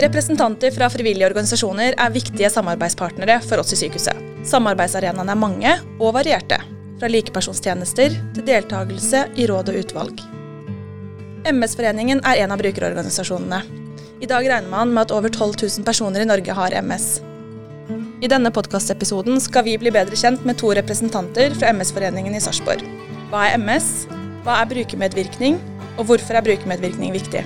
Representanter fra frivillige organisasjoner er viktige samarbeidspartnere for oss i sykehuset. Samarbeidsarenaene er mange og varierte, fra likepersonstjenester til deltakelse i råd og utvalg. MS-foreningen er en av brukerorganisasjonene. I dag regner man med at over 12 000 personer i Norge har MS. I denne podkastepisoden skal vi bli bedre kjent med to representanter fra MS-foreningen i Sarpsborg. Hva er MS? Hva er brukermedvirkning? Og hvorfor er brukermedvirkning viktig?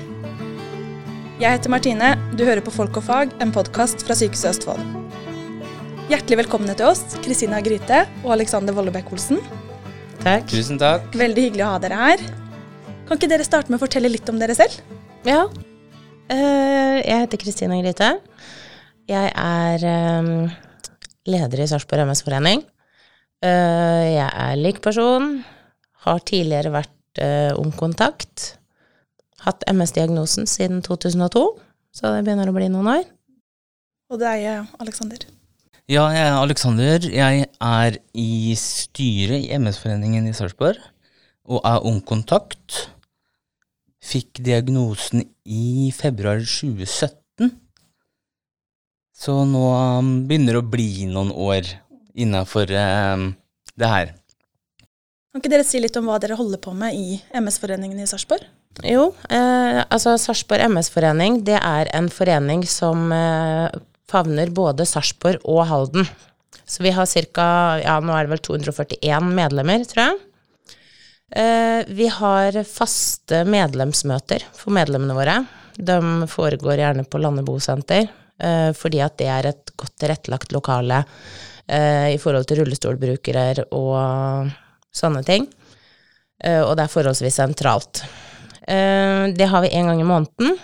Jeg heter Martine, du hører på Folk og fag, en podkast fra Sykehuset Østfold. Hjertelig velkomne til oss, Kristina Gryte og Alexander Vollebekk-Olsen. Takk. Tusen takk. Veldig hyggelig å ha dere her. Kan ikke dere starte med å fortelle litt om dere selv? Ja. Eh, jeg heter Kristina Gryte. Jeg er eh, leder i Sarpsborg MS-forening. Eh, jeg er likperson. Har tidligere vært uh, ungkontakt. Hatt MS-diagnosen siden 2002, så det begynner å bli noen år. Og det er jeg, Alexander. Ja, jeg er Alexander. Jeg er i styret i MS-foreningen i Sarpsborg og er ungkontakt. Fikk diagnosen i februar 2017. Så nå um, begynner det å bli noen år innafor um, det her. Kan ikke dere si litt om hva dere holder på med i MS-foreningen i Sarpsborg? Jo, eh, altså Sarpsborg MS-forening det er en forening som eh, favner både Sarpsborg og Halden. Så vi har ca. Ja, nå er det vel 241 medlemmer, tror jeg. Eh, vi har faste medlemsmøter for medlemmene våre. De foregår gjerne på Landebo senter, eh, fordi at det er et godt tilrettelagt lokale eh, i forhold til rullestolbrukere og sånne ting. Eh, og det er forholdsvis sentralt. Eh, det har vi én gang i måneden,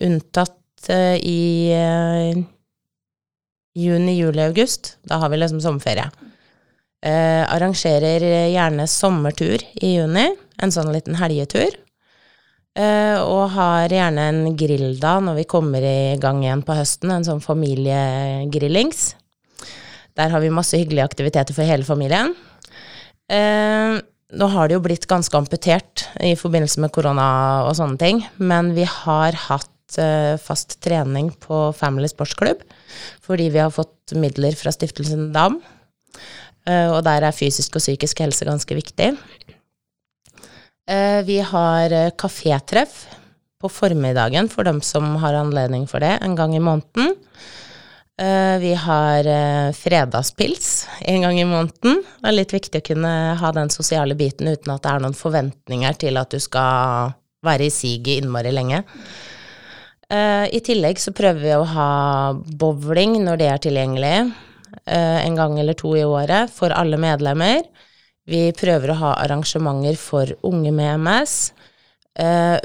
unntatt eh, i juni, juli, august. Da har vi liksom sommerferie. arrangerer gjerne sommertur i juni, en sånn liten helgetur. og har gjerne en grill da når vi kommer i gang igjen på høsten, en sånn familiegrillings. Der har vi masse hyggelige aktiviteter for hele familien. Eh, nå har det jo blitt ganske amputert i forbindelse med korona og sånne ting, men vi har hatt eh, fast trening på Family Sportsklubb fordi vi har fått midler fra Stiftelsen DAM, eh, og der er fysisk og psykisk helse ganske viktig. Eh, vi har kafétreff på formiddagen for dem som har anledning for det, en gang i måneden. Eh, vi har eh, fredagspils en gang i måneden. Det er litt viktig å kunne ha den sosiale biten uten at det er noen forventninger til at du skal være i siget innmari lenge. Eh, I tillegg så prøver vi å ha bowling når det er tilgjengelig, en gang eller to i året for alle medlemmer. Vi prøver å ha arrangementer for unge med MS.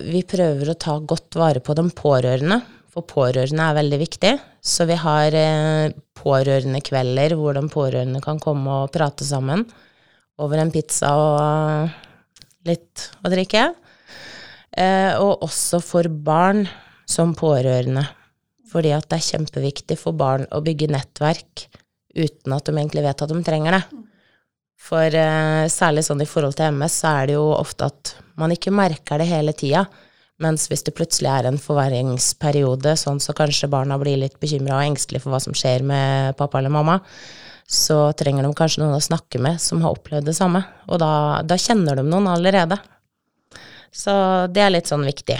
Vi prøver å ta godt vare på de pårørende for pårørende er veldig viktig. Så vi har eh, pårørendekvelder hvor de pårørende kan komme og prate sammen over en pizza og litt å drikke. Eh, og også for barn som pårørende. Fordi at det er kjempeviktig for barn å bygge nettverk uten at de egentlig vet at de trenger det. For eh, særlig sånn i forhold til MS, så er det jo ofte at man ikke merker det hele tida. Mens hvis det plutselig er en forverringsperiode, sånn så kanskje barna blir litt bekymra og engstelige for hva som skjer med pappa eller mamma, så trenger de kanskje noen å snakke med som har opplevd det samme. Og da, da kjenner de noen allerede. Så det er litt sånn viktig.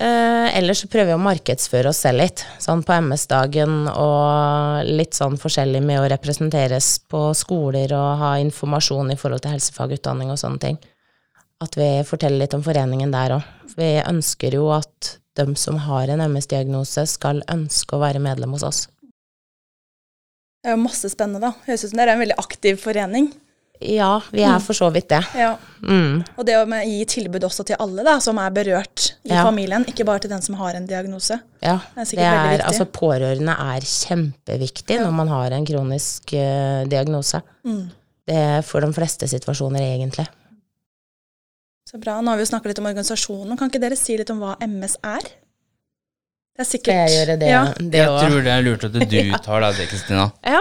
Eh, ellers så prøver vi å markedsføre oss selv litt, sånn på MS-dagen og litt sånn forskjellig med å representeres på skoler og ha informasjon i forhold til helsefagutdanning og sånne ting at vi forteller litt om foreningen der òg. Vi ønsker jo at de som har en MS-diagnose, skal ønske å være medlem hos oss. Det er jo masse spennende, da. Høres ut som dere er en veldig aktiv forening. Ja, vi er mm. for så vidt det. Ja. Mm. Og det å gi tilbud også til alle da, som er berørt i ja. familien, ikke bare til den som har en diagnose. Ja, det er, det er altså pårørende er kjempeviktig ja. når man har en kronisk uh, diagnose. Mm. Det er for de fleste situasjoner, egentlig. Så bra. Nå har vi jo snakka litt om organisasjonen. Kan ikke dere si litt om hva MS er? Det er sikkert Skal jeg gjøre det? Ja. det jeg tror det er lurt at du tar det, Kristina. Ja.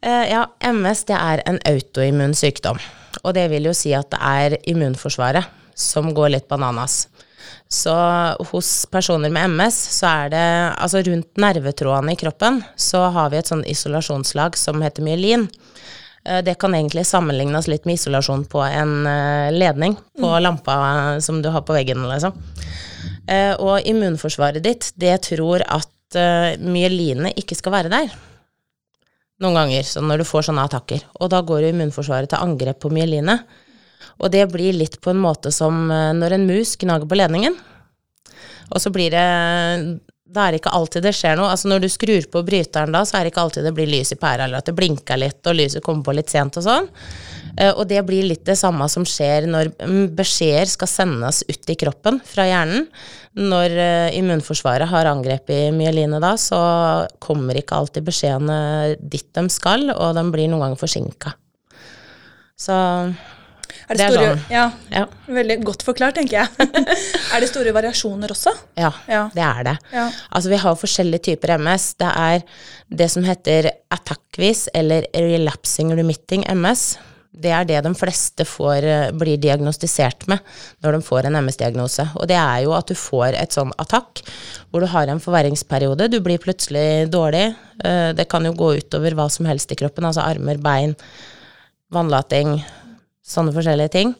Uh, ja, MS det er en autoimmun sykdom. Og det vil jo si at det er immunforsvaret som går litt bananas. Så hos personer med MS så er det Altså rundt nervetrådene i kroppen så har vi et sånn isolasjonslag som heter myelin. Eh, Det kan egentlig sammenlignes litt med isolasjon på en eh, ledning på lampa som du har på veggen, liksom. Eh, Og immunforsvaret ditt, det tror at eh, myelinet ikke skal være der. Noen ganger, så når du får sånne attakker. Og da går immunforsvaret til angrep på myelinet. Og det blir litt på en måte som eh, når en mus gnager på ledningen. Og så blir det Da er ikke alltid det skjer noe. Altså når du skrur på bryteren da, så er det ikke alltid det blir lys i pæra, eller at det blinker litt, og lyset kommer på litt sent og sånn. Eh, Og det blir litt det samme som skjer når mm, beskjeder skal sendes ut i kroppen fra hjernen. Når eh, immunforsvaret har angrep i myelinet da, så kommer ikke alltid beskjedene dit de skal, og de blir noen ganger forsinka. Så Er det, Det er store, sånn. ja, ja. Veldig godt forklart, tenker jeg. er det store variasjoner også? Ja, Ja. det er det. Ja. Altså, vi har forskjellige typer MS. Det er det som heter attackvis eller relapsing remitting MS. Det er det de fleste får, eh, blir diagnostisert med når de får en MS-diagnose. Og det er jo at du får et sånn attakk hvor du har en forverringsperiode. Du blir plutselig dårlig. Eh, Det kan jo gå utover hva som helst i kroppen, altså armer, bein, vannlating, sånne forskjellige ting.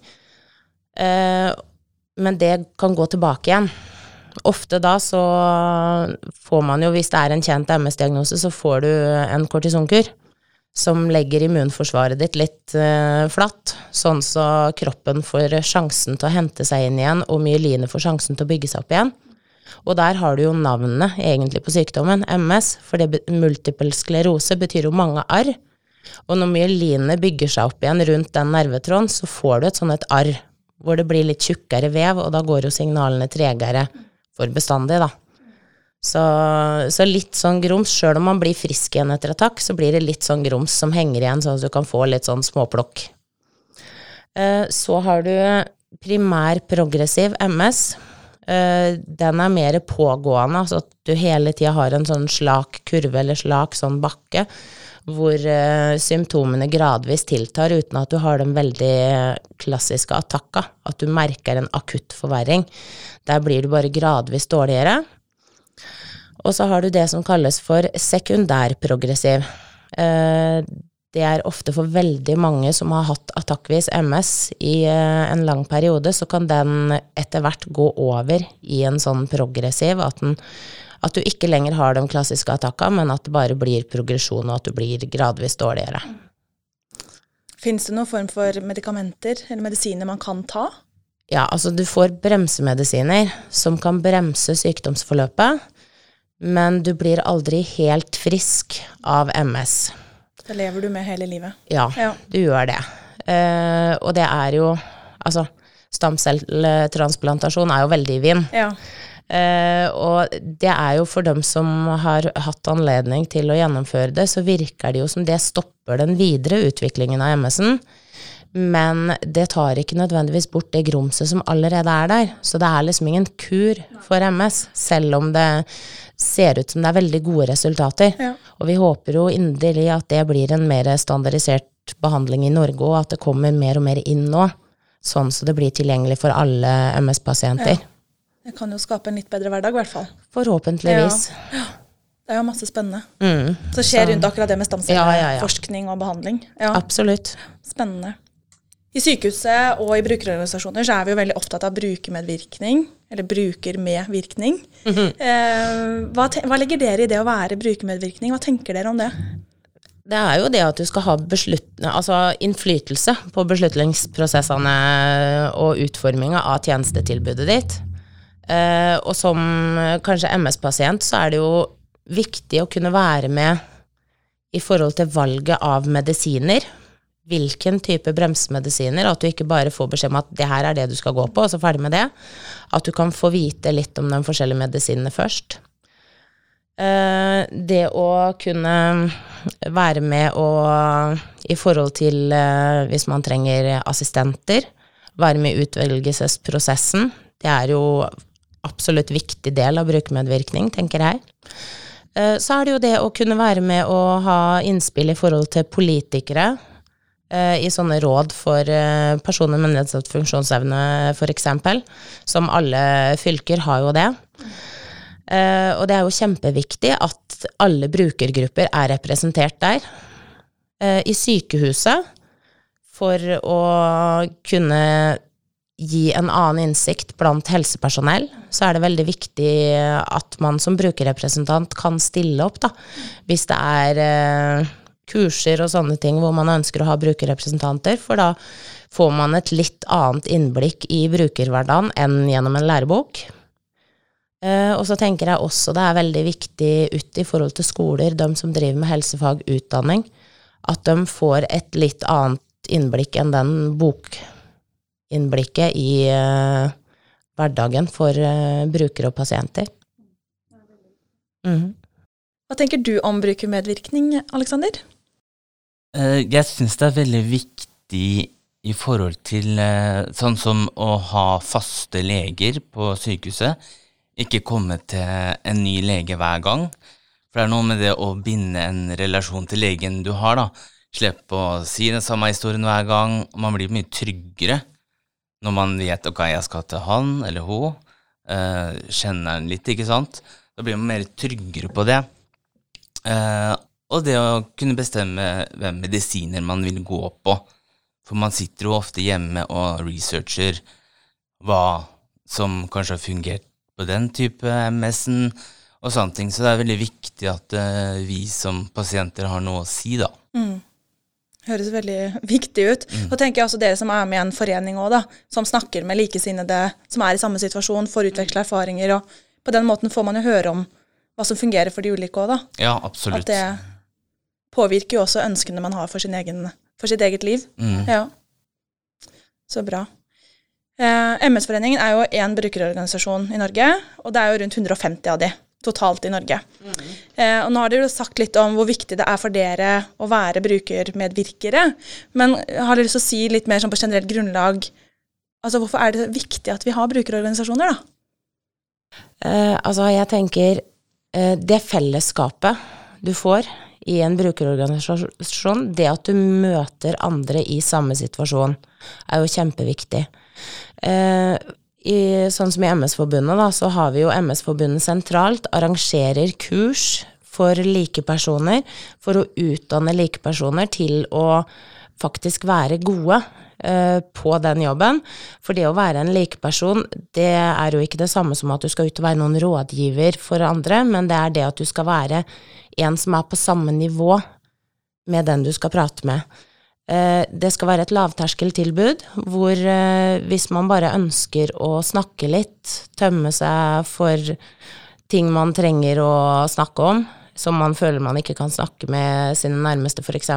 Eh, Men det kan gå tilbake igjen. Ofte da så får man jo, hvis det er en kjent MS-diagnose, så får du en kortisonkur som legger immunforsvaret ditt litt eh, flatt, sånn så kroppen får sjansen til å hente seg inn igjen, og myelinet får sjansen til å bygge seg opp igjen. Og der har du jo navnet egentlig på sykdommen, MS, for det multiple sklerose betyr jo mange arr. Og når myelinet bygger seg opp igjen rundt den nervetråden, så får du et sånn et arr, hvor det blir litt tjukkere vev, og da går jo signalene tregere for bestandig, da. Så, så litt sånn grums, sjøl om man blir frisk igjen etter attakk, så blir det litt sånn grums som henger igjen, sånn at du kan få litt sånn småplukk. Eh, Så har du primær progressiv MS. Eh, Den er mer pågående, altså at du hele tida har en sånn slak kurve eller slak sånn bakke, hvor uh, symptomene gradvis tiltar uten at du har den veldig klassiske attakka, at du merker en akutt forverring. Der blir du bare gradvis dårligere. Og så har du det som kalles for sekundærprogressiv. Uh, Det er ofte for veldig mange som har hatt attakkvis MS i eh, en lang periode, så kan den etter hvert gå over i en sånn progressiv, at, den, at du ikke lenger har de klassiske attakka, men at det bare blir progresjon, og at du blir gradvis dårligere. Fins det noen form for medikamenter eller medisiner man kan ta? Ja, altså du får bremsemedisiner som kan bremse sykdomsforløpet, men du blir aldri helt frisk av MS. Det lever du med hele livet. Ja, Ja. du gjør det. Eh, og det er jo Altså, stamcelltransplantasjon er jo veldig i vind. Ja. Eh, og det er jo for dem som har hatt anledning til å gjennomføre det, så virker det jo som det stopper den videre utviklingen av MS-en. Men det tar ikke nødvendigvis bort det grumset som allerede er der. Så det er liksom ingen kur for MS, selv om det ser ut som det er veldig gode resultater. Ja. Og vi håper jo inderlig at det blir en mer standardisert behandling i Norge, og at det kommer mer og mer inn nå. Sånn så det blir tilgjengelig for alle MS-pasienter. Det kan jo skape en litt bedre hverdag, i hvert fall. Forhåpentligvis. Det er jo masse spennende. Mm, som skjer Så- rundt akkurat det med Ja, ja, ja. og behandling. Ja, absolutt. spennende. I sykehuset og i brukerorganisasjoner så er vi jo veldig opptatt av brukermedvirkning, eller brukermedvirkning. -hmm. eh, hva, hva legger dere i det å være brukermedvirkning? Hva tenker dere om det? Det er jo det at du skal ha altså innflytelse på beslutningsprosessene og utforminga av tjenestetilbudet ditt. Eh, og som kanskje MS-pasient så er det jo viktig å kunne være med i forhold til valget av medisiner. Hvilken type bremsemedisiner. At du ikke bare får beskjed om at det her er det du skal gå på, og så ferdig med det. At du kan få vite litt om de forskjellige medisinene først. Eh, det å kunne være med og i forhold til eh, hvis man trenger assistenter, være med i utvelgelsesprosessen, det er jo absolutt viktig del av brukermedvirkning, tenker jeg. Eh, Så er det jo det å kunne være med å ha innspill i forhold til politikere, i sånne råd for personer med nedsatt funksjonsevne, f.eks., som alle fylker har jo det. Og det er jo kjempeviktig at alle brukergrupper er representert der. I sykehuset, for å kunne gi en annen innsikt blant helsepersonell, så er det veldig viktig at man som brukerrepresentant kan stille opp, da. Hvis det er eh, kurser og sånne ting hvor man ønsker å ha brukerrepresentanter, for da får man et litt annet innblikk i brukerhverdagen enn gjennom en lærebok. Eh, og så tenker jeg også det er veldig viktig ut i forhold til skoler, de som driver med helsefagutdanning, at de får et litt annet innblikk enn den bok innblikket i uh, hverdagen for uh, brukere og pasienter. Mm. Hva tenker du om brukermedvirkning, Aleksander? Uh, jeg syns det er veldig viktig i forhold til sånn som å ha faste leger på sykehuset. Ikke komme til en ny lege hver gang. For det er noe med det å binde en relasjon til legen du har, da. Slippe å si den samme historien hver gang. Man blir mye tryggere når man vet ok, jeg skal til han eller hun, eh, kjenner han litt, ikke sant, da blir man mer tryggere på det. Eh, og det å kunne bestemme hvem medisiner man vil gå på. For man sitter jo ofte hjemme og researcher hva som kanskje har fungert på den type MS-en, og sånne ting. Så det er veldig viktig at uh, vi som pasienter har noe å si, da. Mm. Høres veldig viktig ut. Mm. Og tenker jeg også dere som er med i en forening òg, da. Som snakker med likesinnede som er i samme situasjon, får utveksle erfaringer. Og på den måten får man jo høre om hva som fungerer for de ulike òg, da. Ja, absolutt. At det påvirker jo også ønskene man har for, egen, for sitt eget liv. Mm. Ja. Så bra. Eh, MS-foreningen er jo én brukerorganisasjon i Norge, og det er jo rundt 150 av de totalt i Norge. Mm. Eh, og nå har dere jo sagt litt om hvor viktig det er for dere å være brukermedvirkere. Men har dere lyst til å si litt mer sånn på generelt grunnlag Altså hvorfor er det viktig at vi har brukerorganisasjoner, da? Eh, altså jeg tenker eh, det fellesskapet du får i en brukerorganisasjon, det at du møter andre i samme situasjon, er jo kjempeviktig. Eh, i, sånn som i MS-forbundet, da, så har vi jo MS-forbundet sentralt, arrangerer kurs for likepersoner, for å utdanne likepersoner til å faktisk være gode uh, på den jobben. For det å være en likeperson, det er jo ikke det samme som at du skal ut og være noen rådgiver for andre, men det er det at du skal være en som er på samme nivå med den du skal prate med. Eh, det skal være et lavterskeltilbud hvor eh, hvis man bare ønsker å snakke litt, tømme seg for ting man trenger å snakke om, som man føler man ikke kan snakke med sine nærmeste, f.eks.,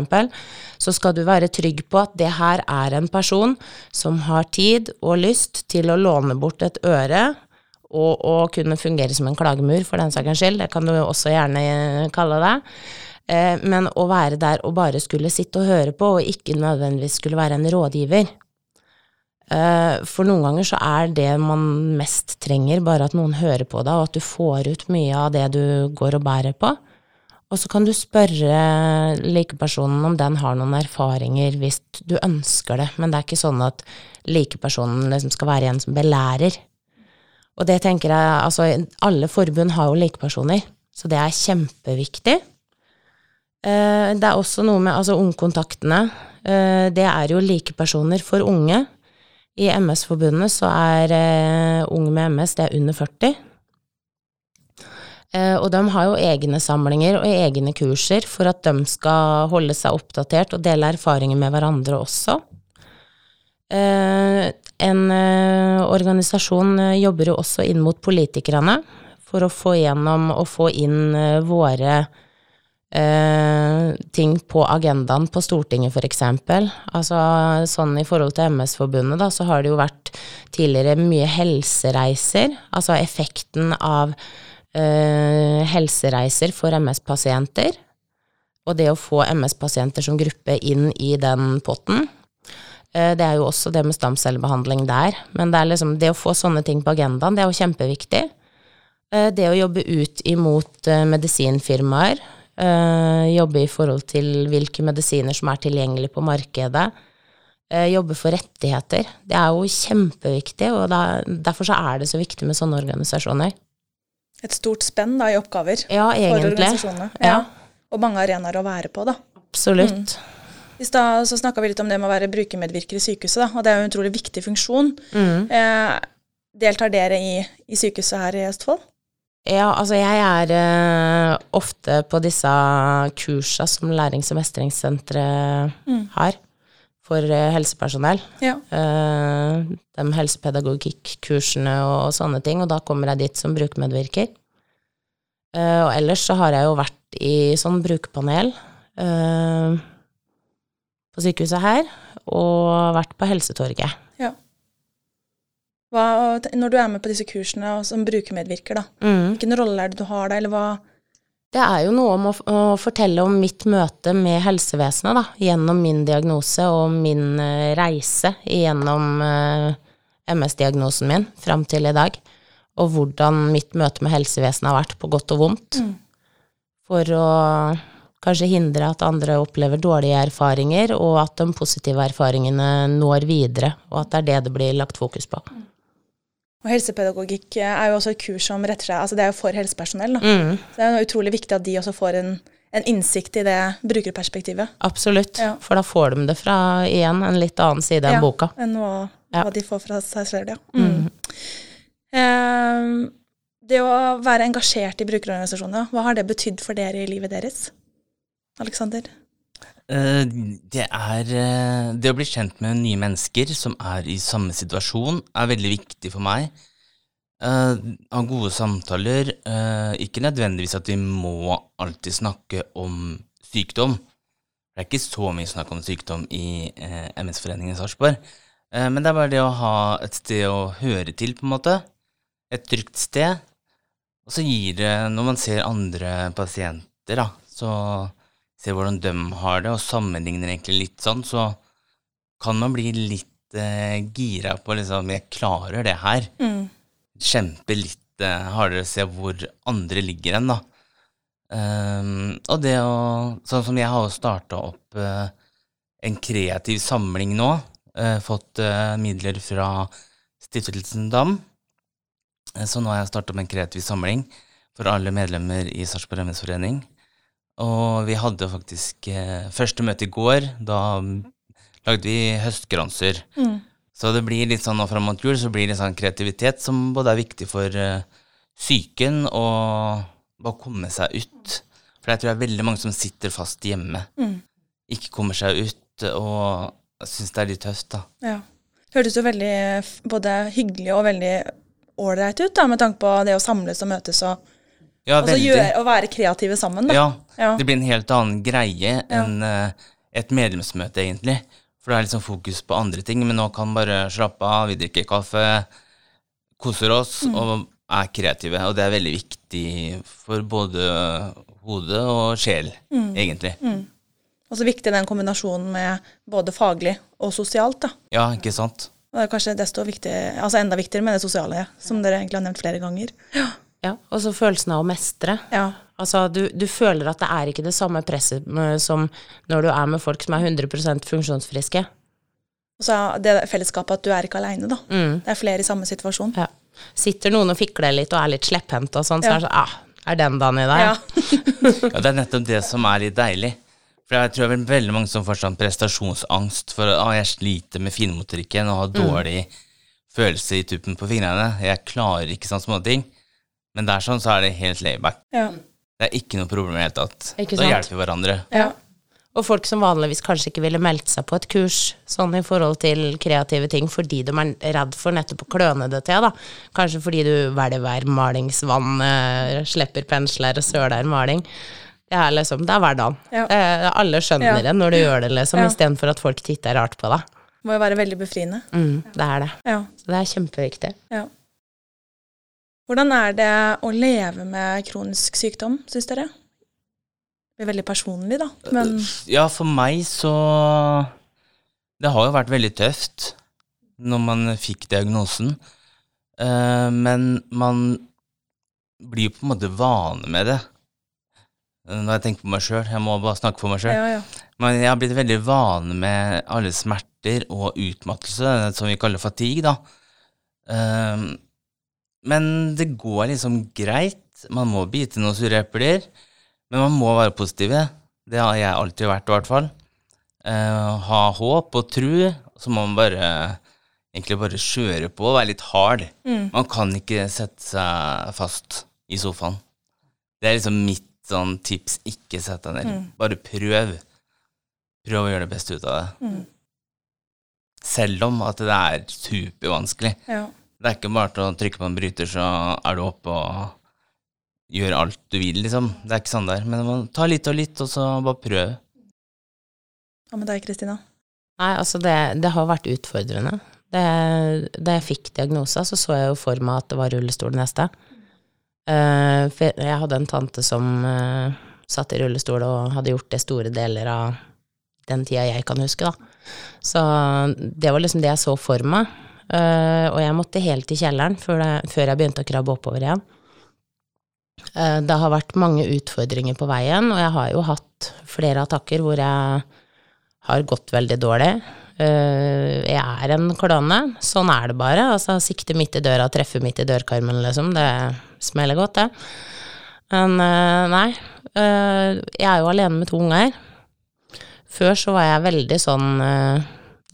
så skal du være trygg på at det her er en person som har tid og lyst til å låne bort et øre og, å kunne fungere som en klagemur, for den saks skyld. Det kan du også gjerne kalle det. Eh, men å være der og bare skulle sitte og høre på, og ikke nødvendigvis skulle være en rådgiver. Eh, for noen ganger så er det man mest trenger, bare at noen hører på deg, og at du får ut mye av det du går og bærer på. Og så kan du spørre likepersonen om den har noen erfaringer hvis du ønsker det, men det er ikke sånn at likepersonen liksom skal være en som belærer. Og det tenker jeg, altså alle forbund har jo likepersoner, så det er kjempeviktig. Eh, det er også noe med altså ungkontaktene. Eh, det er jo likepersoner for unge. I MS-forbundet så er uh, unge med MS det er under 40. Uh, og de har jo egne samlinger og egne kurser for at de skal holde seg oppdatert og dele erfaringer med hverandre også. En organisasjon jobber jo også inn mot politikerne for å få gjennom og få inn våre eh, ting på agendaen på Stortinget, f.eks. Altså sånn i forhold til MS-forbundet, da, så har det jo vært tidligere mye helsereiser. Altså effekten av eh, helsereiser for MS-pasienter. Og det å få MS-pasienter som gruppe inn i den potten. Eh, det er jo også det med stamcellebehandling der. Men det, liksom, det å få sånne ting på agendaen, det er jo kjempeviktig. Eh, det å jobbe ut imot medisinfirmaer jobbe i forhold til hvilke medisiner som er tilgjengelig på markedet. Eh, jobbe for rettigheter. Det er jo kjempeviktig, og da, derfor så er det så viktig med sånne organisasjoner. Et stort spenn da, i oppgaver Ja, for organisasjonene. Ja. Og mange arenaer å være på, da. Absolutt. I stad så snakka vi litt om det med å være brukermedvirker i sykehuset, da, og det er jo en utrolig viktig funksjon. Mm. Eh, deltar dere i, i sykehuset her i Østfold? Ja, altså jeg er uh, ofte på disse kursa som Lærings- og mestringssenteret Mm. har for uh, helsepersonell. Ja. Uh, de helsepedagogikkursene og sånne ting, og da kommer jeg dit som brukermedvirker. Eh, og ellers så har jeg jo vært i sånn brukerpanel eh, på sykehuset her, og vært på Helsetorget. Hva, når du er med på disse kursene og som brukermedvirker, da, Mm. hvilken rolle er det du har da, eller hva Det er jo noe om å, å fortelle om mitt møte med helsevesenet, da, gjennom min diagnose og min uh, reise gjennom uh, MS-diagnosen min fram til i dag, og hvordan mitt møte med helsevesenet har vært, på godt og vondt, Mm. for å kanskje hindre at andre opplever dårlige erfaringer, og at de positive erfaringene når videre, og at det er det det blir lagt fokus på. Og helsepedagogikk eh, er jo også et kurs som retter seg Altså det er jo for helsepersonell, da. Mm, Så det er jo utrolig viktig at de også får en, en innsikt i det brukerperspektivet. absolutt, Ja. for da får de det fra igjen en litt annen side Ja. enn boka. Enn hva, Ja. hva de får fra seg selv, ja. Mm. Eh, det å være engasjert i brukerorganisasjoner, hva har det betydd for dere i livet deres? Alexander? Eh, Det er eh, Det å bli kjent med nye mennesker som er i samme situasjon, er veldig viktig for meg. Eh, Ha gode samtaler. Ikke nødvendigvis at vi må alltid snakke om sykdom. Det er ikke så mye snakk om sykdom i MS-foreningen i Sarpsborg. Men det er bare det å ha et sted å høre til, på en måte. Et trygt sted. Og så gir det, når man ser andre pasienter, da, så ser hvordan de har det, og sammenligner egentlig litt sånn, så kan man bli litt eh, gira på liksom Jeg klarer det her. Mm. Kjempe litt eh, hardere, se hvor andre ligger hen, da. Um, og det å Sånn som jeg har jo starta opp eh, en kreativ samling nå. eh, fått eh, midler fra Stiftelsen Dam. Eh, Så nå har jeg starta opp en kreativ samling for alle medlemmer i Sarpsborg MS-forening. Og vi hadde faktisk eh, første møte i går. Da lagde vi høstgranser. Mm. Så det blir litt sånn nå fram mot jul, så blir det sånn kreativitet som både er viktig for psyken og bare komme seg ut. For jeg tror det er veldig mange som sitter fast hjemme. Mm. Ikke kommer seg ut og syns det er litt tøft, da. Ja. Hørtes jo veldig både hyggelig og veldig ålreit ut, da, med tanke på det å samles og møtes og, Ja, og så gjøre, og være kreative sammen. Da. Ja, Ja. det blir en helt annen greie enn uh, et medlemsmøte, egentlig. For det er liksom fokus på andre ting, men nå kan vi bare slappe av, vi drikker kaffe, koser oss Mm. og er kreative. Og det er veldig viktig for både hode og sjel, Mm. egentlig. Og så viktig den kombinasjonen med både faglig og sosialt. da. Ja, ikke sant? Og det er kanskje desto viktig, altså enda viktigere med det sosiale, som dere egentlig har nevnt flere ganger. Ja, og så følelsen av å mestre. Ja. Altså, du, du føler at det er ikke det samme presset som når du er med folk som er 100% funksjonsfriske. Og så det fellesskapet at du er ikke aleine, da. Mm. Det er flere i samme situasjon. Ja. Sitter noen og fikler litt og er litt slepphendt og sånn, så Ja. er det sånn ah, er den dagen i dag? Ja. Ja, det er nettopp det som er litt deilig. For jeg tror det er veldig mange som får sånn prestasjonsangst for at ah, jeg sliter med finmotorikken og har dårlig følelse i tuppen på fingrene. Jeg klarer ikke sånne småting. Men der sånn så er det helt layback. Ja. Det er ikke noe problem i det hele tatt. Ikke Da hjelper vi hverandre. ja. Og folk som vanligvis kanskje ikke ville meldt seg på et kurs sånn i forhold til kreative ting fordi de er redd for nettopp å kløne det til, da. Kanskje fordi du hvelver malingsvann, eh, slipper pensler og søler maling. Det er liksom, det er hverdagen. Ja. Eh, alle skjønner Ja. det når du gjør det, liksom, Ja. istedenfor at folk titter rart på deg. Må jo være veldig befriende. Mm, det er det. Ja. Så det er kjempeviktig. ja. Hvordan er det å leve med kronisk sykdom, syns dere? Det blir veldig personlig, da. Men Ja, for meg så Det har jo vært veldig tøft når man fikk diagnosen. Eh, men man blir på en måte vane med det. når jeg tenker på meg sjøl. Jeg må bare snakke for meg sjøl. Ja, ja. Men jeg har blitt veldig vane med alle smerter og utmattelse, som vi kaller fatigue, da. Men det går liksom greit. Man må bite noen sure epler, men man må være positiv. Det har jeg alltid vært, i hvert fall. Uh, ha håp og tro, så må man bare egentlig bare kjøre på og være litt hard. Man kan ikke sette seg fast i sofaen. Det er liksom mitt sånn tips. Ikke sett deg ned. Bare prøv. Prøv å gjøre det beste ut av det. Selv om at det er supervanskelig. ja. Det er ikke bare til å trykke på en bryter, så er du oppe og gjør alt du vil, liksom. Det er ikke sånn der. Men man tar litt og litt, og så bare prøv. Hva med deg, Kristina? Nei, altså det, det har vært utfordrende. Det, da jeg fikk diagnosa, så så jeg jo for meg at det var rullestol neste. Uh, for jeg- jeg hadde en tante som uh, satt i rullestol og hadde gjort det store deler av den tida jeg kan huske, da. Så det var liksom det jeg så for meg. Eh, og jeg måtte helt i kjelleren før, jeg begynte å krabbe oppover igjen. Eh, det har vært mange utfordringer på veien, og jeg har jo hatt flere attakker hvor jeg har gått veldig dårlig. Eh, jeg er en klovne, sånn er det bare. Altså sikte midt i døra, treffe midt i dørkarmen, liksom. Det smeller godt, det. Men nei. jeg er jo alene med to unger. Før så var jeg veldig sånn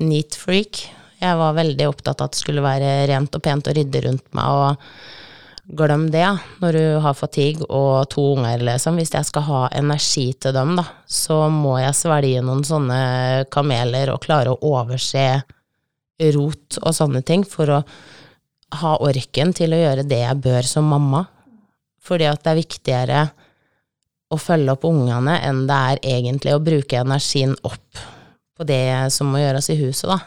neat freak. Jeg var veldig opptatt av at det skulle være rent og pent og rydde rundt meg, og glem det, når du har fatigue og to unger, liksom. Hvis jeg skal ha energi til dem, da, så må jeg svelge noen sånne kameler og klare å overse rot og sånne ting for å ha orken til å gjøre det jeg bør som mamma. Fordi at det er viktigere å følge opp ungene enn det er egentlig å bruke energien opp på det som må gjøres i huset, da.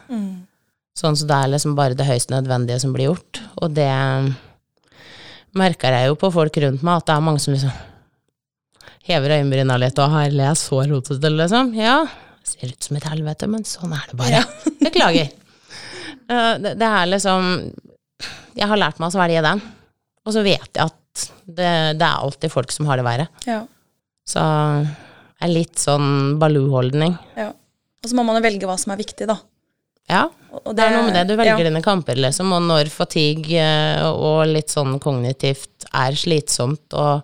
Sånn så det er liksom bare det høyst nødvendige som blir gjort. Og det merker jeg jo på folk rundt meg, at det er mange som liksom hever øyenbryna litt og herlig, jeg er så rotete, liksom. Ja, ser ut som et helvete, men sånn er det bare. Beklager. Eh, det, det er liksom Jeg har lært meg å svelge den. Og så vet jeg at det, det er alltid folk som har det verre. Ja. Så det er litt sånn Baloo-holdning. ja. Og så må man velge hva som er viktig, da. Ja, Og- og det er noe med det. Du velger ja. dine kamper, liksom. Og når fatigue eh, og litt sånn kognitivt er slitsomt, og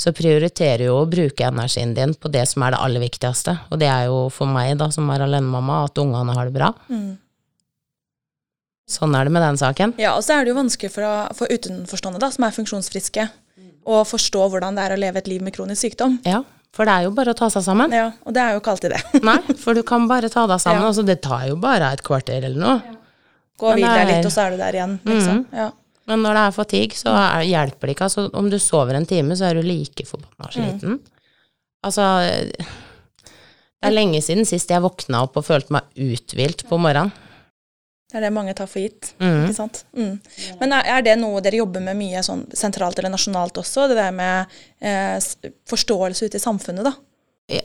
så prioriterer jo å bruke energien din på det som er det aller viktigste. Og det er jo for meg, da, som er alenemamma, at ungene har det bra. Mm. Sånn er det med den saken. Ja, og så er det jo vanskelig for, for utenforstående, da, som er funksjonsfriske, å forstå hvordan det er å leve et liv med kronisk sykdom. Ja, for det er jo bare å ta seg sammen. Ja, og det er jo ikke alltid det. Nei, for du kan bare ta deg sammen. Ja. Altså, det tar jo bare et kvarter eller noe. Gå og hvil deg er- litt, og så er du der igjen, liksom. Ja. Men når det er fatigue, så er, hjelper det ikke. Altså, om du sover en time, så er du like forbanna sliten. Altså Det er lenge siden sist jeg våkna opp og følte meg uthvilt på morgenen. Det er det mange tar for gitt. Mm. Ikke sant? Mm. Men er, er det noe dere jobber med mye sånn sentralt eller nasjonalt også? Det der med eh, forståelse ute i samfunnet, da?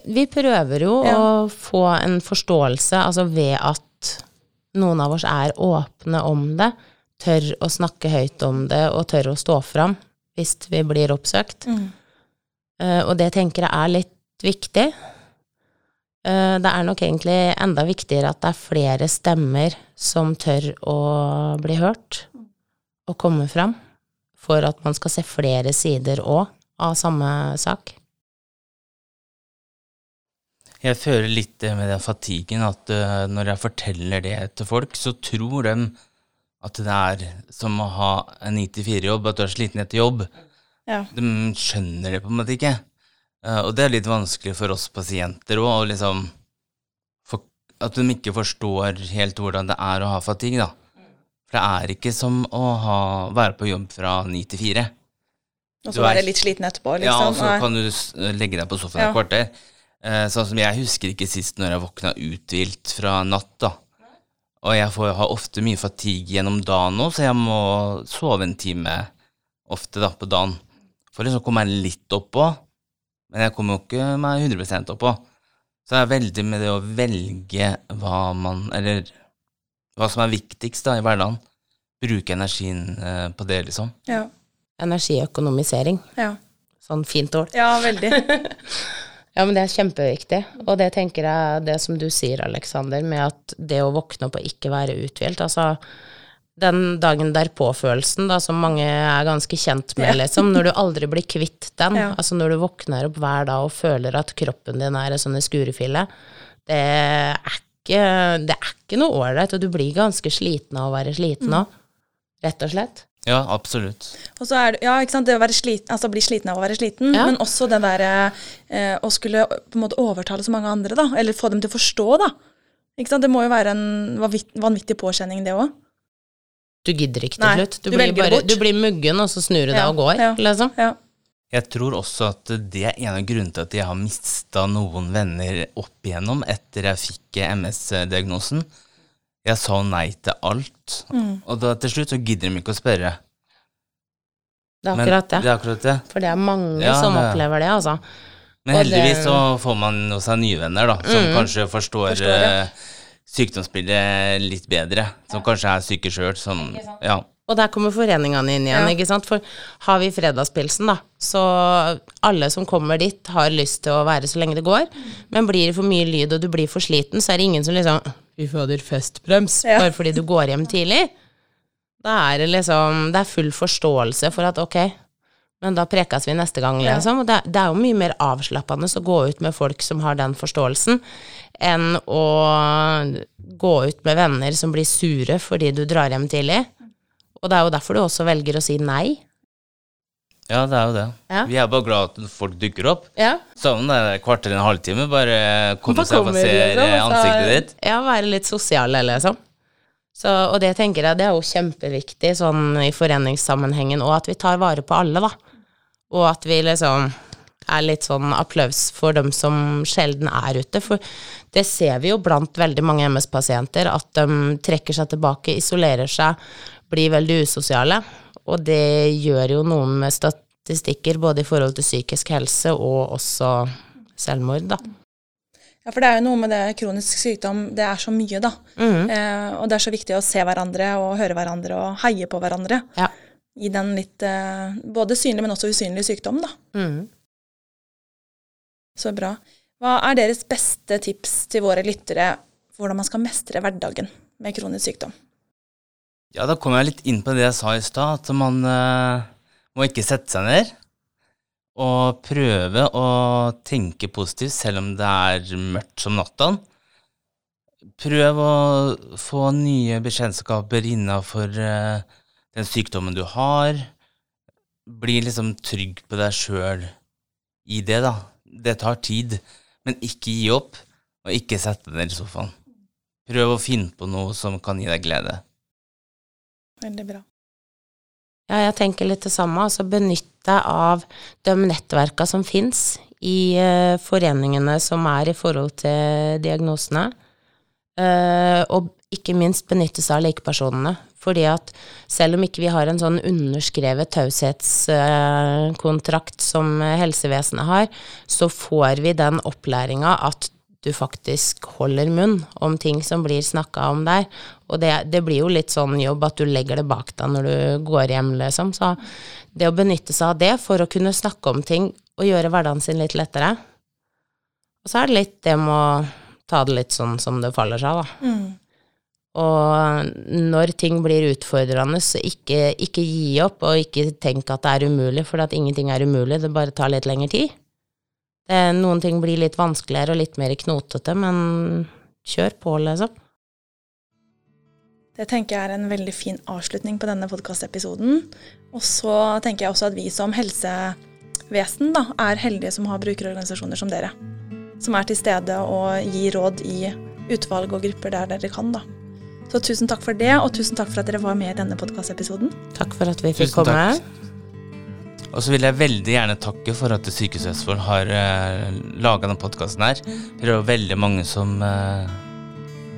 Vi prøver jo Ja. å få en forståelse, altså ved at noen av oss er åpne om det, tør å snakke høyt om det og tør å stå fram hvis vi blir oppsøkt. Eh, og det tenker jeg er litt viktig. Eh, det er nok egentlig enda viktigere at det er flere stemmer som tør å bli hørt og komme fram, for at man skal se flere sider òg av samme sak. Jeg føler litt med den fatiguen, at eh, når jeg forteller det til folk, så tror de at det er som å ha en 9-4-jobb, at du er sliten etter jobb. Ja. De skjønner det på en måte ikke. Eh, og det er litt vanskelig for oss pasienter òg, liksom At de ikke forstår helt hvordan det er å ha fatigue, da. For det er ikke som å ha, være på jobb fra ni til fire. Og så være litt sliten etterpå, Ja, liksom. og så kan du legge deg på sofaen Ja. et kvarter. Eh, sånn som jeg husker ikke sist når jeg våkna uthvilt fra natt, da. Og jeg får, har ofte mye fatigue gjennom dagen nå, så jeg må sove en time ofte da, på dagen. For liksom å komme meg litt oppå. Men jeg kommer jo ikke meg 100% oppå. Så det er veldig med det å velge hva man Eller hva som er viktigst da i hverdagen. Bruke energien eh, på det, liksom. Ja. Energiøkonomisering. ja. Sånn fint ord. Ja, veldig. Ja, men det er kjempeviktig. Og det tenker jeg, det som du sier, Aleksander, med at det å våkne opp og ikke være uthvilt Altså, den dagen derpå-følelsen, da, som mange er ganske kjent med, liksom, når du aldri blir kvitt den, Ja. altså når du våkner opp hver dag og føler at kroppen din er en sånn skurefille, det er ikke, det er ikke noe ålreit, og du blir ganske sliten av å være sliten òg, rett og slett. Ja, absolutt. Og så er det, ja, ikke sant, det å være sliten, altså bli sliten av å være sliten, Ja. men også det derre eh, å skulle på en måte overtale så mange andre, da, eller få dem til å forstå, da. Ikke sant, det må jo være en vanvittig påkjenning, det òg. Du gidder ikke til slutt. Du, du blir, bare, du blir muggen, og så snur du deg og går, ja. liksom. Ja. Jeg tror også at det er en av grunnene til at jeg har mista noen venner opp igjennom etter jeg fikk MS-diagnosen. Jeg sa nei til alt, Mm. og da til slutt så gidder de ikke å spørre. Det er akkurat det. det er akkurat det. For det er mange Ja, som er- opplever det, altså. Men heldigvis så får man jo seg nye venner, da, som Mm. kanskje forstår, Forstår, eh, sykdomsbildet litt bedre. Som kanskje er syke sjøl. Sånn, Ja. Og der kommer foreningene inn igjen, Ja. ikke sant. For har vi fredagspilsen, da, så alle som kommer dit, har lyst til å være så lenge det går. Men blir det for mye lyd, og du blir for sliten, så er det ingen som liksom Fy fader, festbrems, Ja. bare fordi du går hjem tidlig. Da er det liksom Det er full forståelse for at ok, men da prekes vi neste gang, liksom. Og det, det er jo mye mer avslappende å gå ut med folk som har den forståelsen, enn å gå ut med venner som blir sure fordi du drar hjem tidlig. Og det er jo derfor du også velger å si nei. ja, det er jo det. Ja. Vi er bare glad at folk dukker opp. Ja, Sammen det kvart kvarter eller en halvtime, bare komme seg og se liksom, ansiktet ditt. ja være litt sosiale, liksom. Så, og det tenker jeg det er jo kjempeviktig sånn i foreningssammenhengen, og at vi tar vare på alle, da. Og at vi liksom er litt sånn applaus for dem som sjelden er ute. For det ser vi jo blant veldig mange MS-pasienter, at de trekker seg tilbake, isolerer seg, blir veldig usosiale. Og det gjør jo noe med statistikker, både i forhold til psykisk helse og også selvmord, da. ja, for det er jo noe med det kronisk sykdom, det er så mye, da. Mm. Eh, og det er så viktig å se hverandre og høre hverandre og heie på hverandre. Ja. I den litt eh, både synlig, men også usynlig sykdom, da. Mm. Så bra. Hva er deres beste tips til våre lyttere for hvordan man skal mestre hverdagen med kronisk sykdom? Ja, da kom jeg litt inn på det jeg sa i stad, at man uh, må ikke sette seg ned. Og prøve å tenke positivt selv om det er mørkt som natta. Prøv å få nye bekjentskaper innafor uh, den sykdommen du har. Bli liksom trygg på deg sjøl i det, da. Det tar tid, men ikke gi opp, og ikke sette deg i sofaen. Prøv å finne på noe som kan gi deg glede. Veldig bra. Ja, jeg tenker litt det samme. Altså benytt deg av de nettverka som fins i eh, foreningene som er i forhold til diagnosene. Eh, og ikke minst benytte seg av likepersonene. Fordi at selv om ikke vi har en sånn underskrevet taushetskontrakt som helsevesenet har, så får vi den opplæringa at du faktisk holder munn om ting som blir snakka om der. Og det, det blir jo litt sånn jobb at du legger det bak deg når du går hjem, liksom. Så det å benytte seg av det for å kunne snakke om ting og gjøre hverdagen sin litt lettere. Og så er det litt det med å ta det litt sånn som det faller seg, da. Mm. Og når ting blir utfordrende, så ikke, ikke gi opp, og ikke tenk at det er umulig, for at ingenting er umulig, det bare tar litt lengre tid. Det, noen ting blir litt vanskeligere og litt mer knotete, men kjør på, liksom. Det tenker jeg er en veldig fin avslutning på denne podkastepisoden. Og så tenker jeg også at vi som helsevesen da, er heldige som har brukerorganisasjoner som dere. Som er til stede og gir råd i utvalg og grupper der dere kan. da. Så tusen takk for det, og tusen takk for at dere var med i denne podkastepisoden. Takk for at vi fikk Tusen komme. takk. Og så vil jeg veldig gjerne takke for at Sykehuset Østfold har uh, laga denne podkasten her. Det er veldig mange som eh,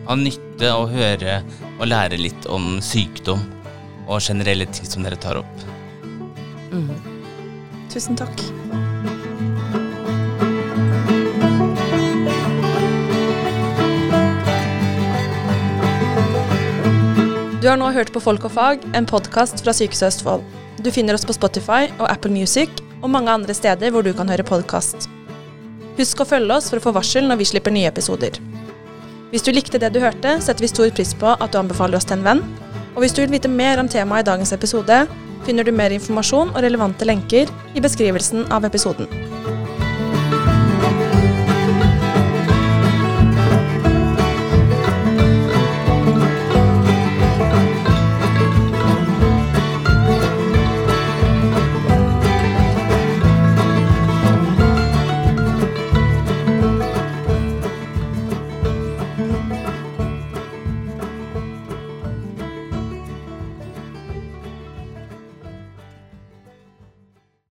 har nytte av å høre og lære litt om sykdom og generelle ting som dere tar opp. Mm. Tusen takk. Har nå hørt på Folk og fag, en podkast fra Sykehuset Østfold. Du finner oss på Spotify og Apple Music, og mange andre steder hvor du kan høre podkast. Husk å følge oss for å få varsel når vi slipper nye episoder. Hvis du likte det du hørte, setter vi stor pris på at du anbefaler oss til en venn. Og hvis du vil vite mer om temaet i dagens episode, finner du mer informasjon og relevante lenker i beskrivelsen av episoden.